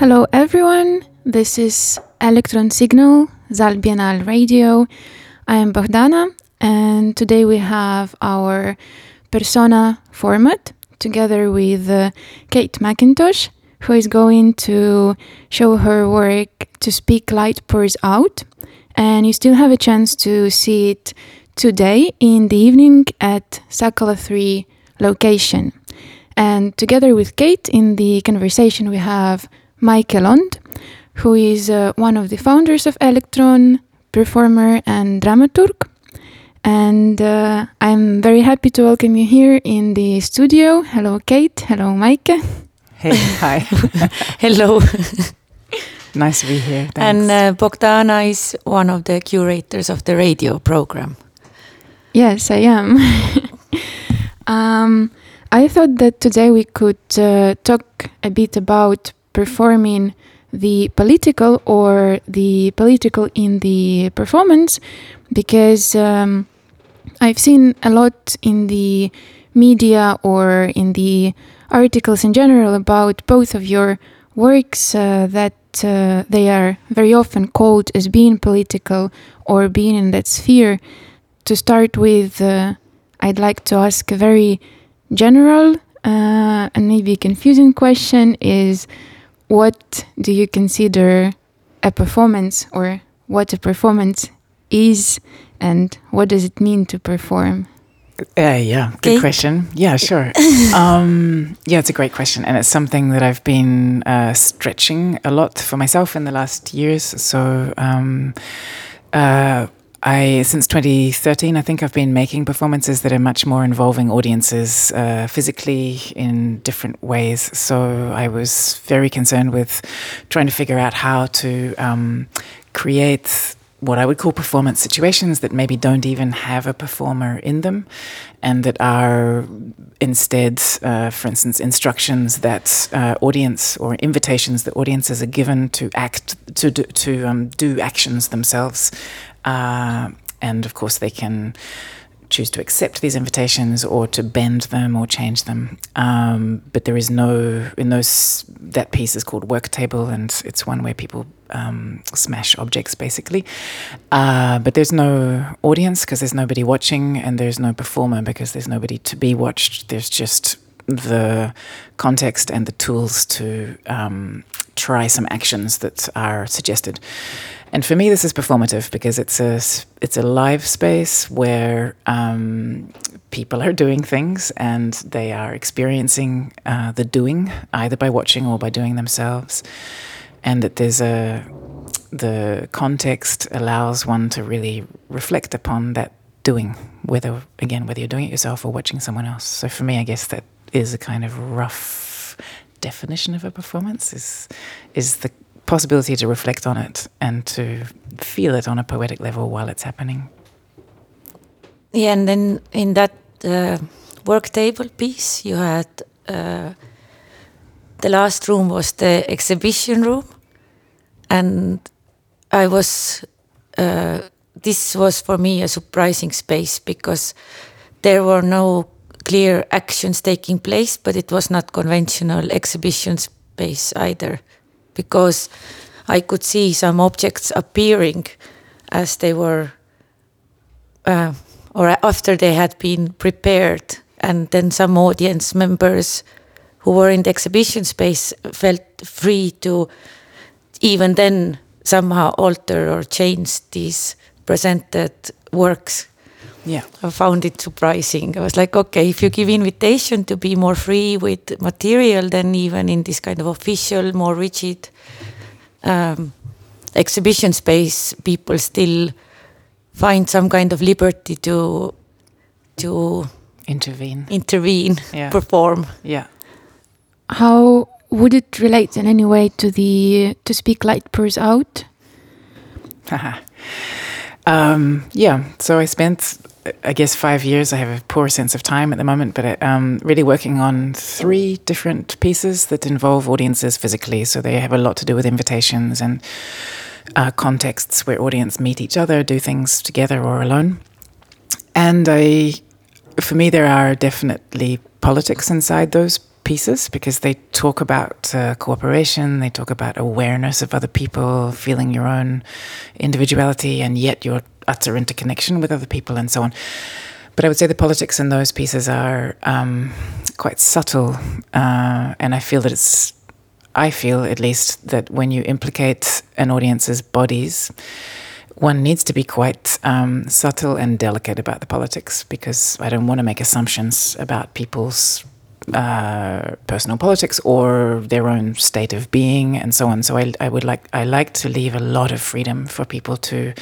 Hello, everyone. This is Electron Signal, SAAL Radio. I am Bohdana, and today we have our persona format together with uh, Kate McIntosh, who is going to show her work to speak light pours out. And you still have a chance to see it today in the evening at Sakala 3 location. And together with Kate in the conversation, we have Maike Lond, who is uh, one of the founders of Electron, performer and dramaturg. And uh, I'm very happy to welcome you here in the studio. Hello, Kate. Hello, Maike. Hey, hi. Hello. nice to be here. Thanks. And uh, Bohdana is one of the curators of the radio program. Yes, I am. um, I thought that today we could uh, talk a bit about performing the political or the political in the performance because um, I've seen a lot in the media or in the articles in general about both of your works uh, that uh, they are very often called as being political or being in that sphere. To start with, uh, I'd like to ask a very general uh, and maybe confusing question is what do you consider a performance or what a performance is and what does it mean to perform? Uh, yeah, good Kate? question. Yeah, sure. um, yeah, it's a great question, and it's something that I've been uh, stretching a lot for myself in the last years. So, um, uh, I since 2013, I think I've been making performances that are much more involving audiences uh, physically in different ways. So I was very concerned with trying to figure out how to um, create what I would call performance situations that maybe don't even have a performer in them, and that are instead, uh, for instance, instructions that uh, audience or invitations that audiences are given to act to do, to um, do actions themselves, uh, and of course they can choose to accept these invitations or to bend them or change them. Um, but there is no in those that piece is called work table, and it's one where people um, smash objects basically. Uh, but there's no audience because there's nobody watching, and there's no performer because there's nobody to be watched. There's just the context and the tools to um, try some actions that are suggested. And for me, this is performative because it's a it's a live space where um, people are doing things and they are experiencing uh, the doing either by watching or by doing themselves, and that there's a the context allows one to really reflect upon that doing, whether again whether you're doing it yourself or watching someone else. So for me, I guess that is a kind of rough definition of a performance is is the possibility to reflect on it and to feel it on a poetic level while it's happening. Yeah, and then in that uh, work table piece, you had uh, the last room was the exhibition room, and I was. Uh, this was for me a surprising space because there were no clear actions taking place, but it was not conventional exhibition space either, because I could see some objects appearing as they were uh, or after they had been prepared, and then some audience members who were in the exhibition space felt free to even then somehow alter or change these presented works. Yeah. I found it surprising. I was like, okay, if you give invitation to be more free with material, then even in this kind of official, more rigid um, exhibition space, people still find some kind of liberty to to Intervene. intervene, Yeah. perform. Yeah. How would it relate in any way to the to speak light pours out? um, yeah. So I spent, I guess, five years. I have a poor sense of time at the moment, but um, really working on three different pieces that involve audiences physically. So they have a lot to do with invitations and uh, contexts where audience meet each other, do things together or alone. And I, for me, there are definitely politics inside those pieces because they talk about uh, cooperation, they talk about awareness of other people, feeling your own individuality, and yet your utter interconnection with other people, and so on. But I would say the politics in those pieces are um, quite subtle, uh, and I feel that it's, I feel at least that when you implicate an audience's bodies, one needs to be quite um, subtle and delicate about the politics because I don't want to make assumptions about people's uh, personal politics or their own state of being and so on. So I, I would like I like to leave a lot of freedom for people to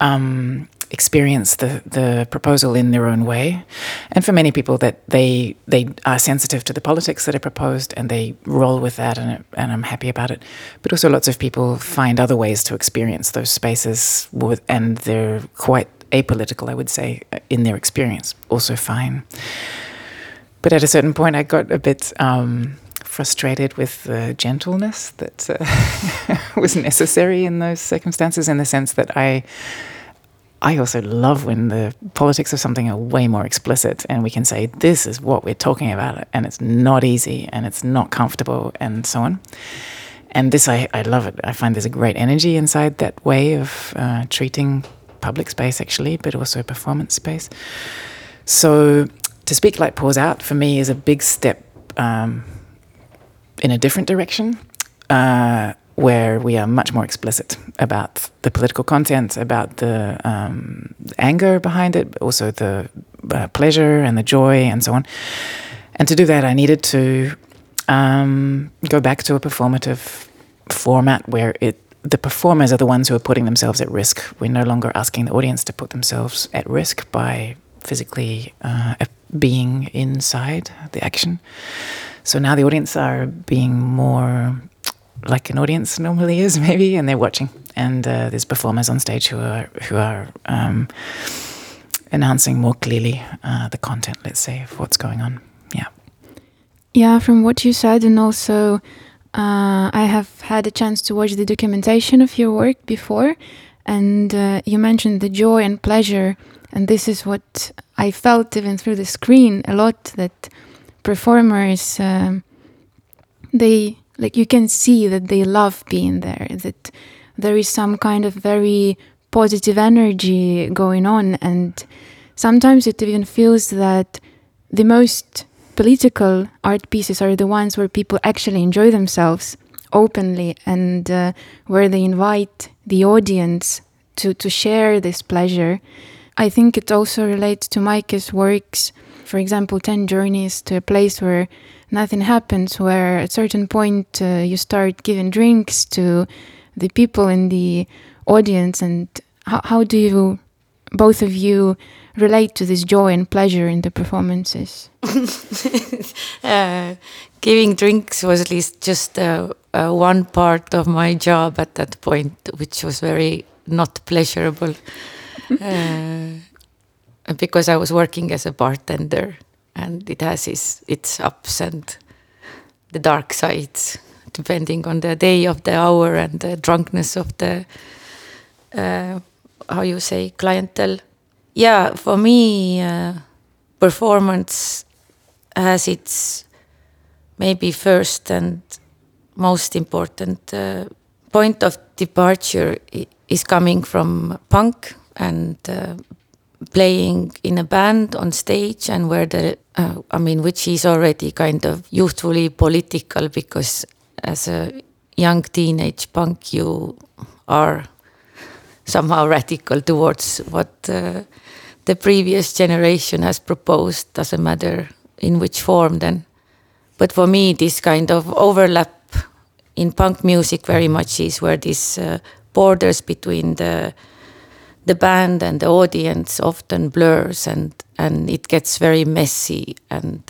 um, experience the the proposal in their own way, and for many people that they they are sensitive to the politics that are proposed and they roll with that, and and I'm happy about it. But also, lots of people find other ways to experience those spaces, with, and they're quite apolitical, I would say, in their experience. Also fine. But at a certain point, I got a bit. Um, frustrated with the gentleness that uh, was necessary in those circumstances, in the sense that I I also love when the politics of something are way more explicit and we can say, this is what we're talking about, and it's not easy and it's not comfortable and so on. And this, I, I love it. I find there's a great energy inside that way of uh, treating public space, actually, but also performance space. So to speak light Pours Out for me is a big step um, in a different direction. Uh, where we are much more explicit about the political content, about the um, anger behind it, but also the uh, pleasure and the joy and so on. And to do that, I needed to um, go back to a performative format where it the performers are the ones who are putting themselves at risk. We're no longer asking the audience to put themselves at risk by physically uh, being inside the action. So now the audience are being more like an audience normally is, maybe, and they're watching. And uh, there's performers on stage who are who are um, enhancing more clearly uh, the content, let's say, of what's going on. Yeah. Yeah, from what you said, and also uh, I have had a chance to watch the documentation of your work before, and uh, you mentioned the joy and pleasure, and this is what I felt even through the screen a lot that performers um, they like you can see that they love being there that there is some kind of very positive energy going on and sometimes it even feels that the most political art pieces are the ones where people actually enjoy themselves openly and uh, where they invite the audience to, to share this pleasure. I think it also relates to Maike's works, for example, 10 Journeys to a Place Where nothing happens where at a certain point uh, you start giving drinks to the people in the audience. And how, how do you both of you relate to this joy and pleasure in the performances? Uh, giving drinks was at least just uh, uh, one part of my job at that point which was very not pleasurable uh, because i was working as a bartender and it has its, its ups and the dark sides depending on the day of the hour and the drunkenness of the uh, how you say clientele. Yeah for me uh, performance has its maybe first and most important uh, point of departure is coming from punk and uh, playing in a band on stage and where the uh, I mean which is already kind of youthfully political because as a young teenage punk you are somehow radical towards what uh, the previous generation has proposed. Doesn't matter in which form then. But for me this kind of overlap in punk music very much is where these uh, borders between the the band and the audience often blurs and and it gets very messy and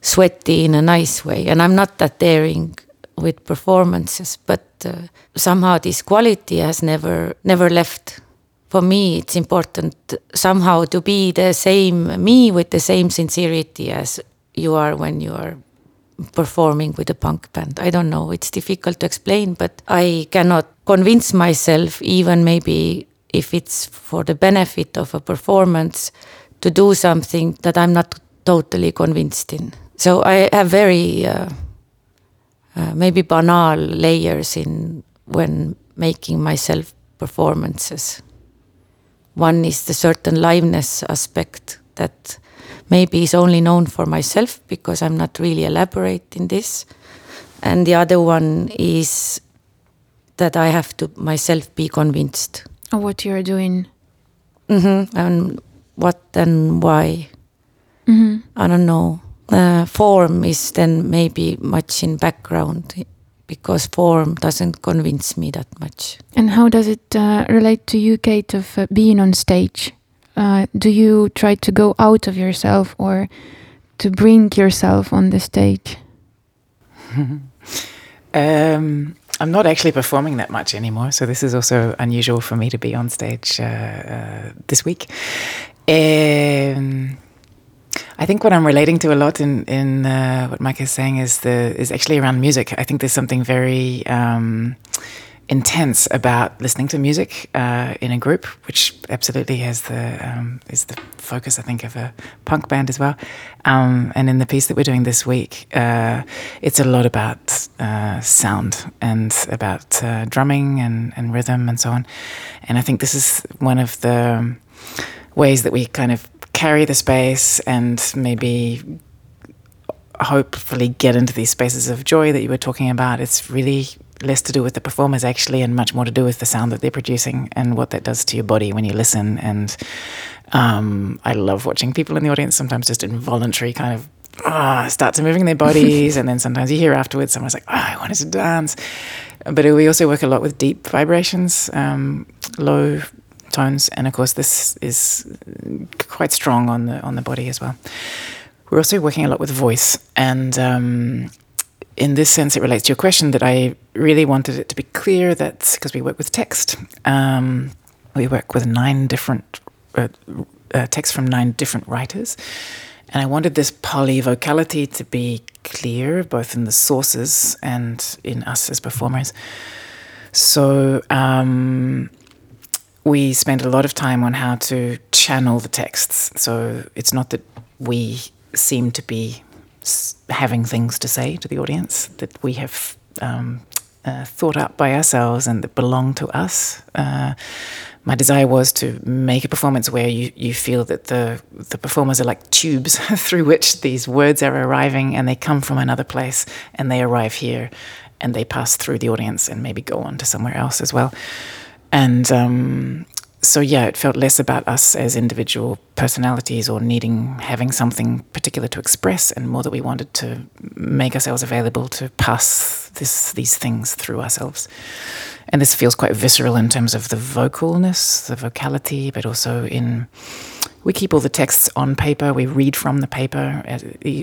sweaty in a nice way. And i'm not that daring with performances but uh, somehow this quality has never never left. For me it's important somehow to be the same me with the same sincerity as you are when you are performing with a punk band. I don't know. It's difficult to explain but i cannot convince myself even maybe if it's for the benefit of a performance to do something that I'm not totally convinced in. so I have very uh, uh, maybe banal layers in when making myself performances. One is the certain liveness aspect that maybe is only known for myself because I'm not really elaborate in this. And the other one is that I have to myself be convinced. Of what you're doing. Mm-hmm. And what and why. Mm-hmm. I don't know. Uh, form is then maybe much in background because form doesn't convince me that much. And how does it uh, relate to you, Kate, of uh, being on stage? Uh, do you try to go out of yourself or to bring yourself on the stage? um, I'm not actually performing that much anymore, so this is also unusual for me to be on stage uh, uh, this week. Um, I think what I'm relating to a lot in in uh, what Maike is saying is the is actually around music. I think there's something very um, intense about listening to music uh, in a group, which absolutely has the um, is the focus, I think, of a punk band as well. Um, and in the piece that we're doing this week, uh, it's a lot about uh, sound and about uh, drumming and, and rhythm and so on. And I think this is one of the ways that we kind of carry the space and maybe hopefully get into these spaces of joy that you were talking about. It's really less to do with the performers actually and much more to do with the sound that they're producing and what that does to your body when you listen. And um, i love watching people in the audience sometimes just involuntary kind of uh, start to moving their bodies. And then sometimes you hear afterwards someone's like oh, i wanted to dance. But we also work a lot with deep vibrations um, low tones. And of course this is quite strong on the on the body as well. We're also working a lot with voice. And um, in this sense, it relates to your question that I really wanted it to be clear that because we work with text, um, we work with nine different uh, uh, texts from nine different writers. And I wanted this polyvocality to be clear, both in the sources and in us as performers. So um, we spent a lot of time on how to channel the texts. So it's not that we seem to be having things to say to the audience that we have um, uh, thought up by ourselves and that belong to us. Uh, my desire was to make a performance where you, you feel that the the performers are like tubes through which these words are arriving and they come from another place and they arrive here and they pass through the audience and maybe go on to somewhere else as well. And um, so yeah, it felt less about us as individual personalities or needing having something particular to express, and more that we wanted to make ourselves available to pass this these things through ourselves. And this feels quite visceral in terms of the vocalness, the vocality, but also in we keep all the texts on paper. We read from the paper.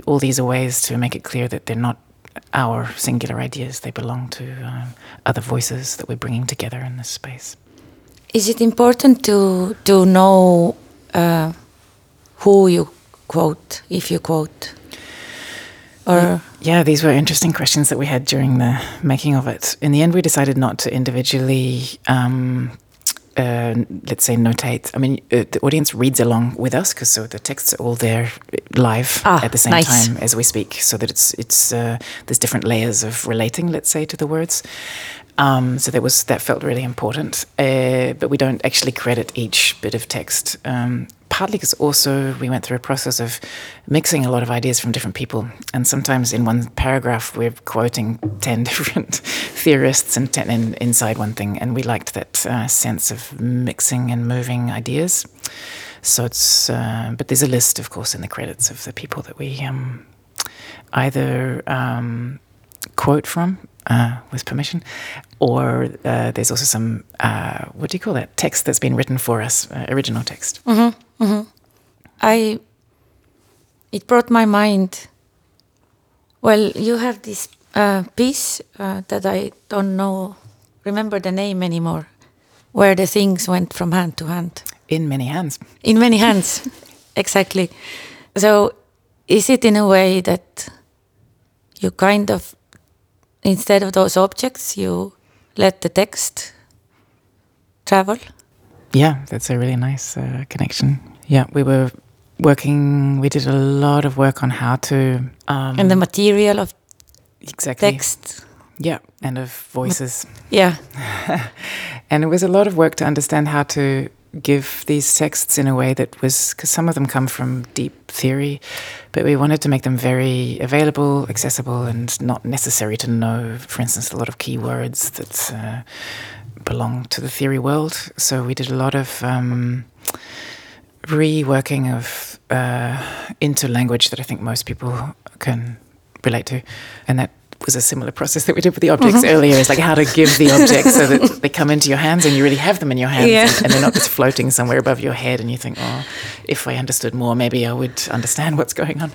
All these are ways to make it clear that they're not our singular ideas. They belong to uh, other voices that we're bringing together in this space. Is it important to to know uh, who you quote if you quote? Or yeah, these were interesting questions that we had during the making of it. In the end, we decided not to individually, um, uh, let's say, notate. I mean, uh, the audience reads along with us because so the texts are all there live ah, at the same nice. time as we speak, so that it's it's uh, there's different layers of relating, let's say, to the words. Um, so that was that felt really important, uh, but we don't actually credit each bit of text. Um, partly because also we went through a process of mixing a lot of ideas from different people, and sometimes in one paragraph we're quoting ten different theorists and, ten, and inside one thing, and we liked that uh, sense of mixing and moving ideas. So it's, uh, but there's a list, of course, in the credits of the people that we um, either um, quote from uh, with permission, or uh, there's also some uh, what do you call that text that's been written for us, uh, original text. Mm-hmm, mm-hmm. I it brought my mind. Well, you have this uh, piece uh, that I don't know, remember the name anymore, where the things went from hand to hand. In many hands. In many hands, exactly. So, is it in a way that you kind of instead of those objects, you let the text travel. Yeah, that's a really nice uh, connection. Yeah, we were working. We did a lot of work on how to um, and the material of exactly text. Yeah, and of voices. Yeah. and it was a lot of work to understand how to give these texts in a way that was because some of them come from deep theory, but we wanted to make them very available, accessible, and not necessary to know. For instance, a lot of keywords that uh, belong to the theory world. So we did a lot of um, reworking of uh, into language that I think most people can relate to, and that was a similar process that we did with the objects mm-hmm. earlier. Is like how to give the objects so that they come into your hands and you really have them in your hands, yeah. and, and, they're not just floating somewhere above your head. And you think, oh, if I understood more, maybe I would understand what's going on.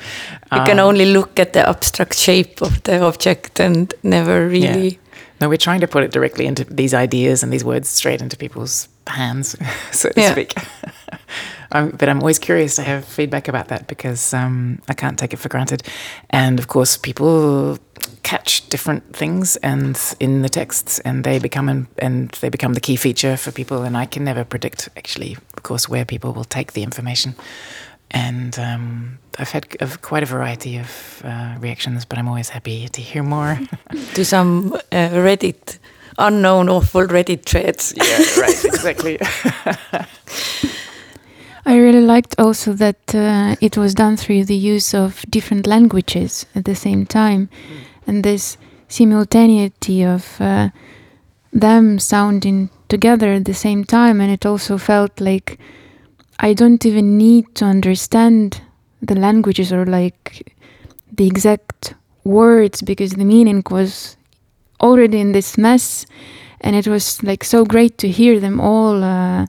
You um, can only look at the abstract shape of the object and never really. Yeah. No, we're trying to put it directly into these ideas and these words straight into people's hands, so to yeah. speak. Um, but I'm always curious to have feedback about that because um, I can't take it for granted. And of course, people catch different things and in the texts, and they become an, and they become the key feature for people. And I can never predict actually, of course, where people will take the information. And um, I've had quite a variety of uh, reactions, but I'm always happy to hear more. to some uh, Reddit unknown awful Reddit threads. yeah, right, exactly. I really liked also that uh, it was done through the use of different languages at the same time, mm. And this simultaneity of uh, them sounding together at the same time, and it also felt like I don't even need to understand the languages or like the exact words because the meaning was already in this mess, and it was like so great to hear them all. Uh,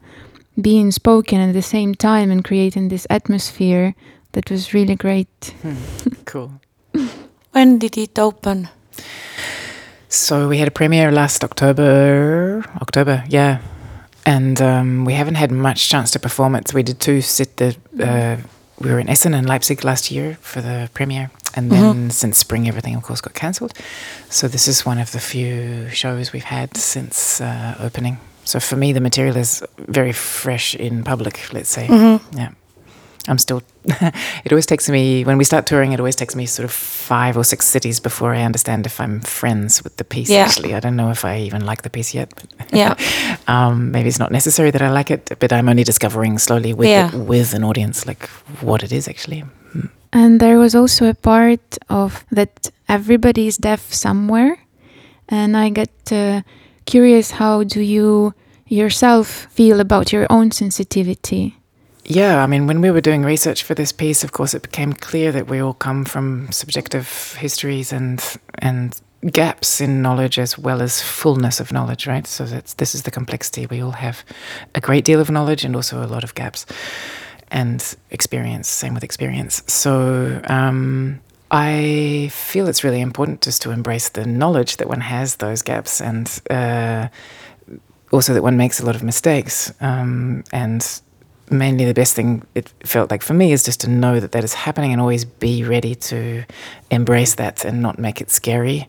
being spoken at the same time and creating this atmosphere that was really great. Hmm. Cool. When did it open? So we had a premiere last October. October, yeah. And um, we haven't had much chance to perform it. So we did two sit the. Uh, we were in Essen and Leipzig last year for the premiere, and then mm-hmm. since spring, everything of course got cancelled. So this is one of the few shows we've had since uh, opening. So for me, the material is very fresh in public, let's say. Mm-hmm. Yeah. I'm still, it always takes me, when we start touring, it always takes me sort of five or six cities before I understand if I'm friends with the piece, yeah. actually. I don't know if I even like the piece yet. yeah. um, maybe it's not necessary that I like it, but I'm only discovering slowly with, yeah. it, with an audience, like what it is actually. And there was also a part of that everybody is deaf somewhere. And I get uh, curious how do you yourself feel about your own sensitivity? Yeah, I mean, when we were doing research for this piece, of course, it became clear that we all come from subjective histories and and gaps in knowledge as well as fullness of knowledge, right? So that's this is the complexity. We all have a great deal of knowledge and also a lot of gaps and experience. Same with experience. So. Um, I feel it's really important just to embrace the knowledge that one has those gaps and uh, also that one makes a lot of mistakes. Um, and mainly the best thing it felt like for me is just to know that that is happening and always be ready to embrace that and not make it scary.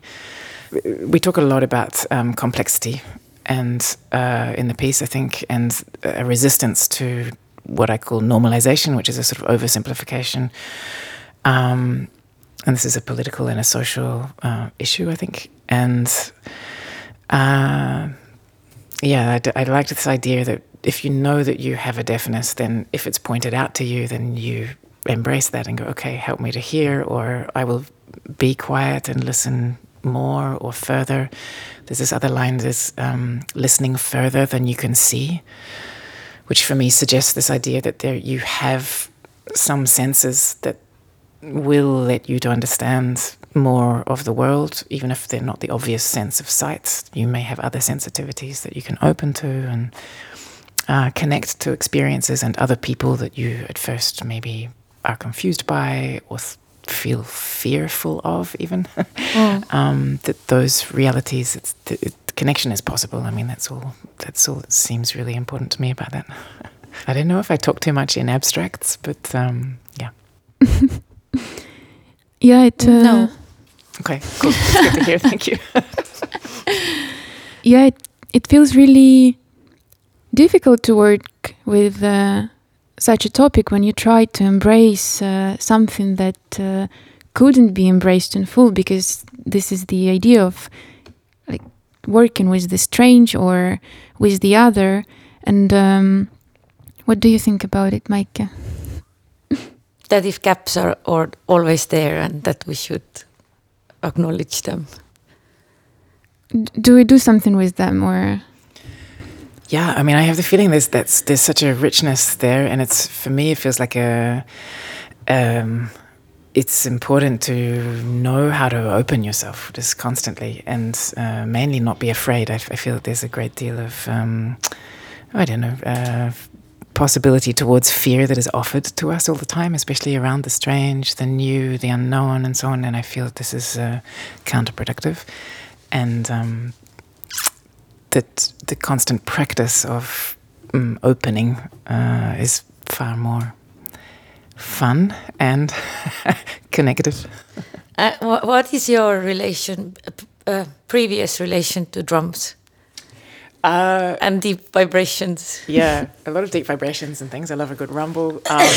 We talk a lot about um, complexity and uh, in the piece, I think, and a resistance to what I call normalization, which is a sort of oversimplification. Um, and this is a political and a social uh, issue, I think. And uh, yeah, I, I like this idea that if you know that you have a deafness, then if it's pointed out to you, then you embrace that and go, okay, help me to hear, or I will be quiet and listen more or further. There's this other line that's um, listening further than you can see, which for me suggests this idea that there you have some senses that will let you to understand more of the world, even if they're not the obvious sense of sight. You may have other sensitivities that you can open to and uh, connect to experiences and other people that you at first maybe are confused by or th- feel fearful of, even. mm. um, that those realities, it's, the, the connection is possible. I mean, that's all. That's all that seems really important to me about that. I don't know if I talk too much in abstracts, but um, yeah. yeah, it. Uh, no. Okay, cool. That's good to hear. Thank you. yeah, it, it feels really difficult to work with uh, such a topic when you try to embrace uh, something that uh, couldn't be embraced in full because this is the idea of like working with the strange or with the other. And um, what do you think about it Maike that if gaps are, are always there and that we should acknowledge them. Do we do something with them or yeah i mean i have the feeling there's that's there's such a richness there and it's for me it feels like a um, it's important to know how to open yourself just constantly and uh, mainly not be afraid. I, I feel that there's a great deal of um, i don't know uh, possibility towards fear that is offered to us all the time especially around the strange the new the unknown and so on and i feel this is uh, counterproductive. And um, that the constant practice of um, opening uh, is far more fun and connected. Uh, what is your relation, uh, previous relation to drums? Uh, and deep vibrations. Yeah, a lot of deep vibrations and things. I love a good rumble. Um,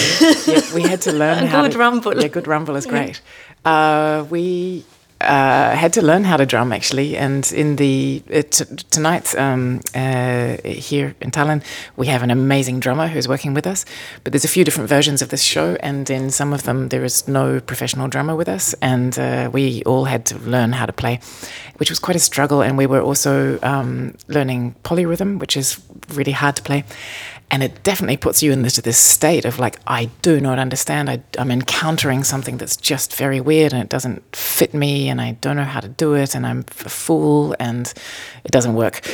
yeah, we had to learn a how good to, rumble. Yeah, good rumble is great. Uh, we uh, had to learn how to drum actually. And in the uh, tonight um, uh, here in Tallinn, we have an amazing drummer who's working with us. But there's a few different versions of this show, and in some of them there is no professional drummer with us, and uh, we all had to learn how to play, which was quite a struggle. And we were also um, learning polyrhythm, which is really hard to play and it definitely puts you in this this state of like I do not understand I, I'm encountering something that's just very weird and it doesn't fit me and I don't know how to do it and I'm a fool and it doesn't work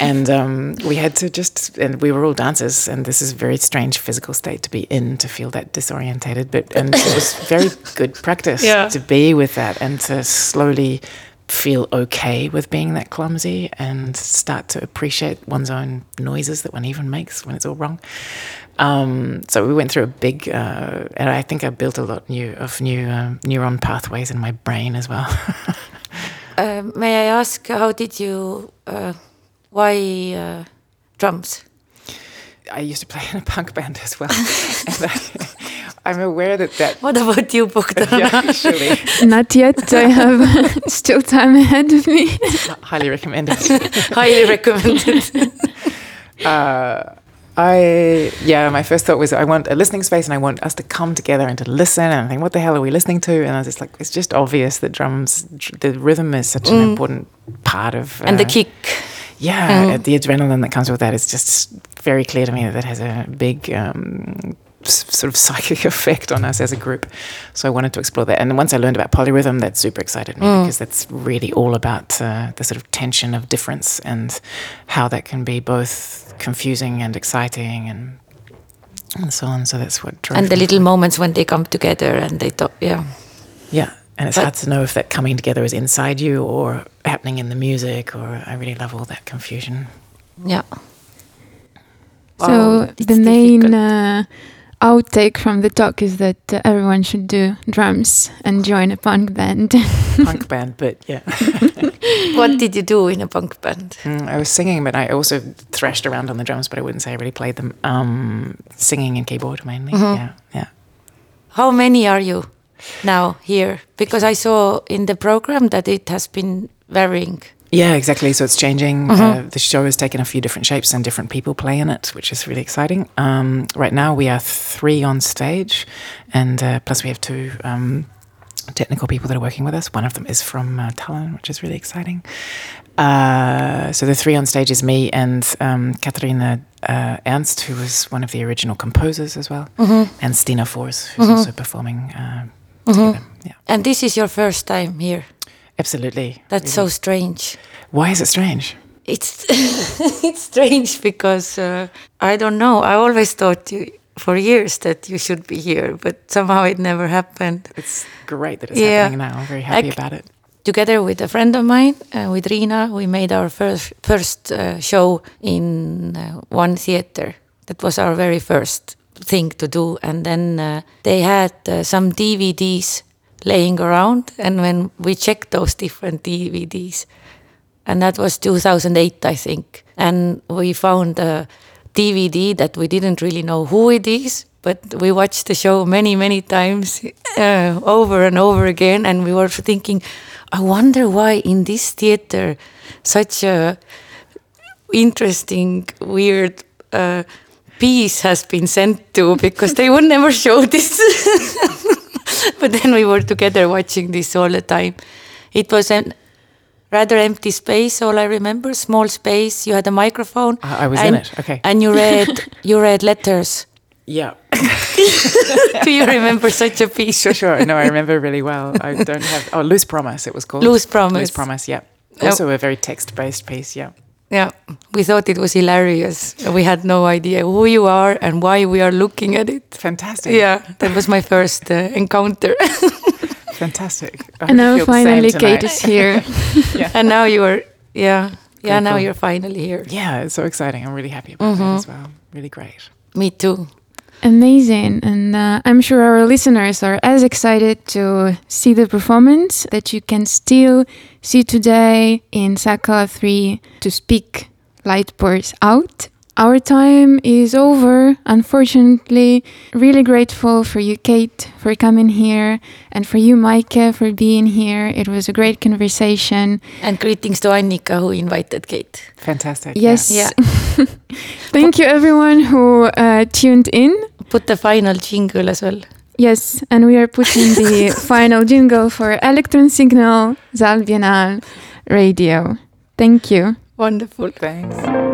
and um, we had to just and we were all dancers and this is a very strange physical state to be in to feel that disorientated but and it was very good practice yeah. to be with that and to slowly feel okay with being that clumsy and start to appreciate one's own noises that one even makes when it's all wrong. Um, so we went through a big, uh, and I think I built a lot new of new uh, neuron pathways in my brain as well. uh, may I ask, how did you, uh, why uh, drums? I used to play in a punk band as well. and I, I'm aware that that. What about you, Bogdan? yeah, actually. Not yet. I have still time ahead of me. Highly recommended. Highly recommended. uh, I yeah, my first thought was I want a listening space and I want us to come together and to listen and I think what the hell are we listening to? And I was just like, it's just obvious that drums, the rhythm is such an mm. important part of uh, and the kick. Yeah, mm. the adrenaline that comes with that is just very clear to me that that has a big um, sort of psychic effect on us as a group. So I wanted to explore that. And once I learned about polyrhythm, that super excited me mm. because that's really all about uh, the sort of tension of difference and how that can be both confusing and exciting and and so on. So that's what drove And the little moments when they come together and they talk, yeah. Yeah. And it's but, hard to know if that coming together is inside you or happening in the music or I really love all that confusion. Yeah. So the main uh, outtake from the talk is that uh, everyone should do drums and join a punk band. punk band, but yeah. what did you do in a punk band? Mm, I was singing, but I also thrashed around on the drums, but I wouldn't say I really played them. Um, singing and keyboard mainly. Mm -hmm. Yeah, yeah. How many are you now here? Because I saw in the program that it has been varying. Yeah, exactly. So it's changing. Uh-huh. Uh, the show has taken a few different shapes and different people play in it, which is really exciting. Um, right now, we are three on stage, and uh, plus we have two um, technical people that are working with us. One of them is from uh, Tallinn, which is really exciting. Uh, so the three on stage is me and um, Katharina uh, Ernst, who was one of the original composers as well, uh-huh. and Stina Fors, who's uh-huh. also performing uh, together. Yeah. And this is your first time here. Absolutely. That's really. so strange. Why is it strange? It's it's strange because uh, I don't know. I always thought you for years that you should be here, but somehow it never happened. It's great that it's yeah. happening now. I'm very happy about it. Together with a friend of mine, uh, with Rina, we made our first first uh, show in uh, one theater. That was our very first thing to do, and then uh, they had uh, some DVDs laying around. And when we checked those different DVDs, and that was 2008, I think, and we found a DVD that we didn't really know who it is, but we watched the show many, many times uh, over and over again. And we were thinking, I wonder why in this theater such a interesting, weird uh, piece has been sent to because they would never show this. but then we were together watching this all the time. It was a rather empty space. All I remember, small space. You had a microphone. I, I was and, in it. Okay. And you read you read letters. Yeah. Do you remember such a piece? Sure, sure. No, I remember really well. I don't have. Oh, Loose Promise. It was called Loose Promise. Loose Promise. Yeah. Oh. Also a very text-based piece. Yeah. Yeah, we thought it was hilarious. We had no idea who you are and why we are looking at it. Fantastic. Yeah, that was my first uh, encounter. Fantastic. I And now finally Kate is here. yeah. and now you are, yeah, yeah. Very now cool. you're finally here. Yeah, it's so exciting. I'm really happy about that as well. Really great. Me too. Amazing. And uh, I'm sure our listeners are as excited to see the performance that you can still see today in Sakala 3 to speak Light Pours Out. Our time is over, unfortunately. Really grateful for you, Kate, for coming here, and for you, Maike, for being here. It was a great conversation. And greetings to Annika who invited Kate. Fantastic. Yes. Yeah. Thank you, everyone who uh, tuned in. Put the final jingle as well. Yes, and we are putting the final jingle for Electron Signal Zal Biennale Radio. Thank you. Wonderful. Yeah. Thanks.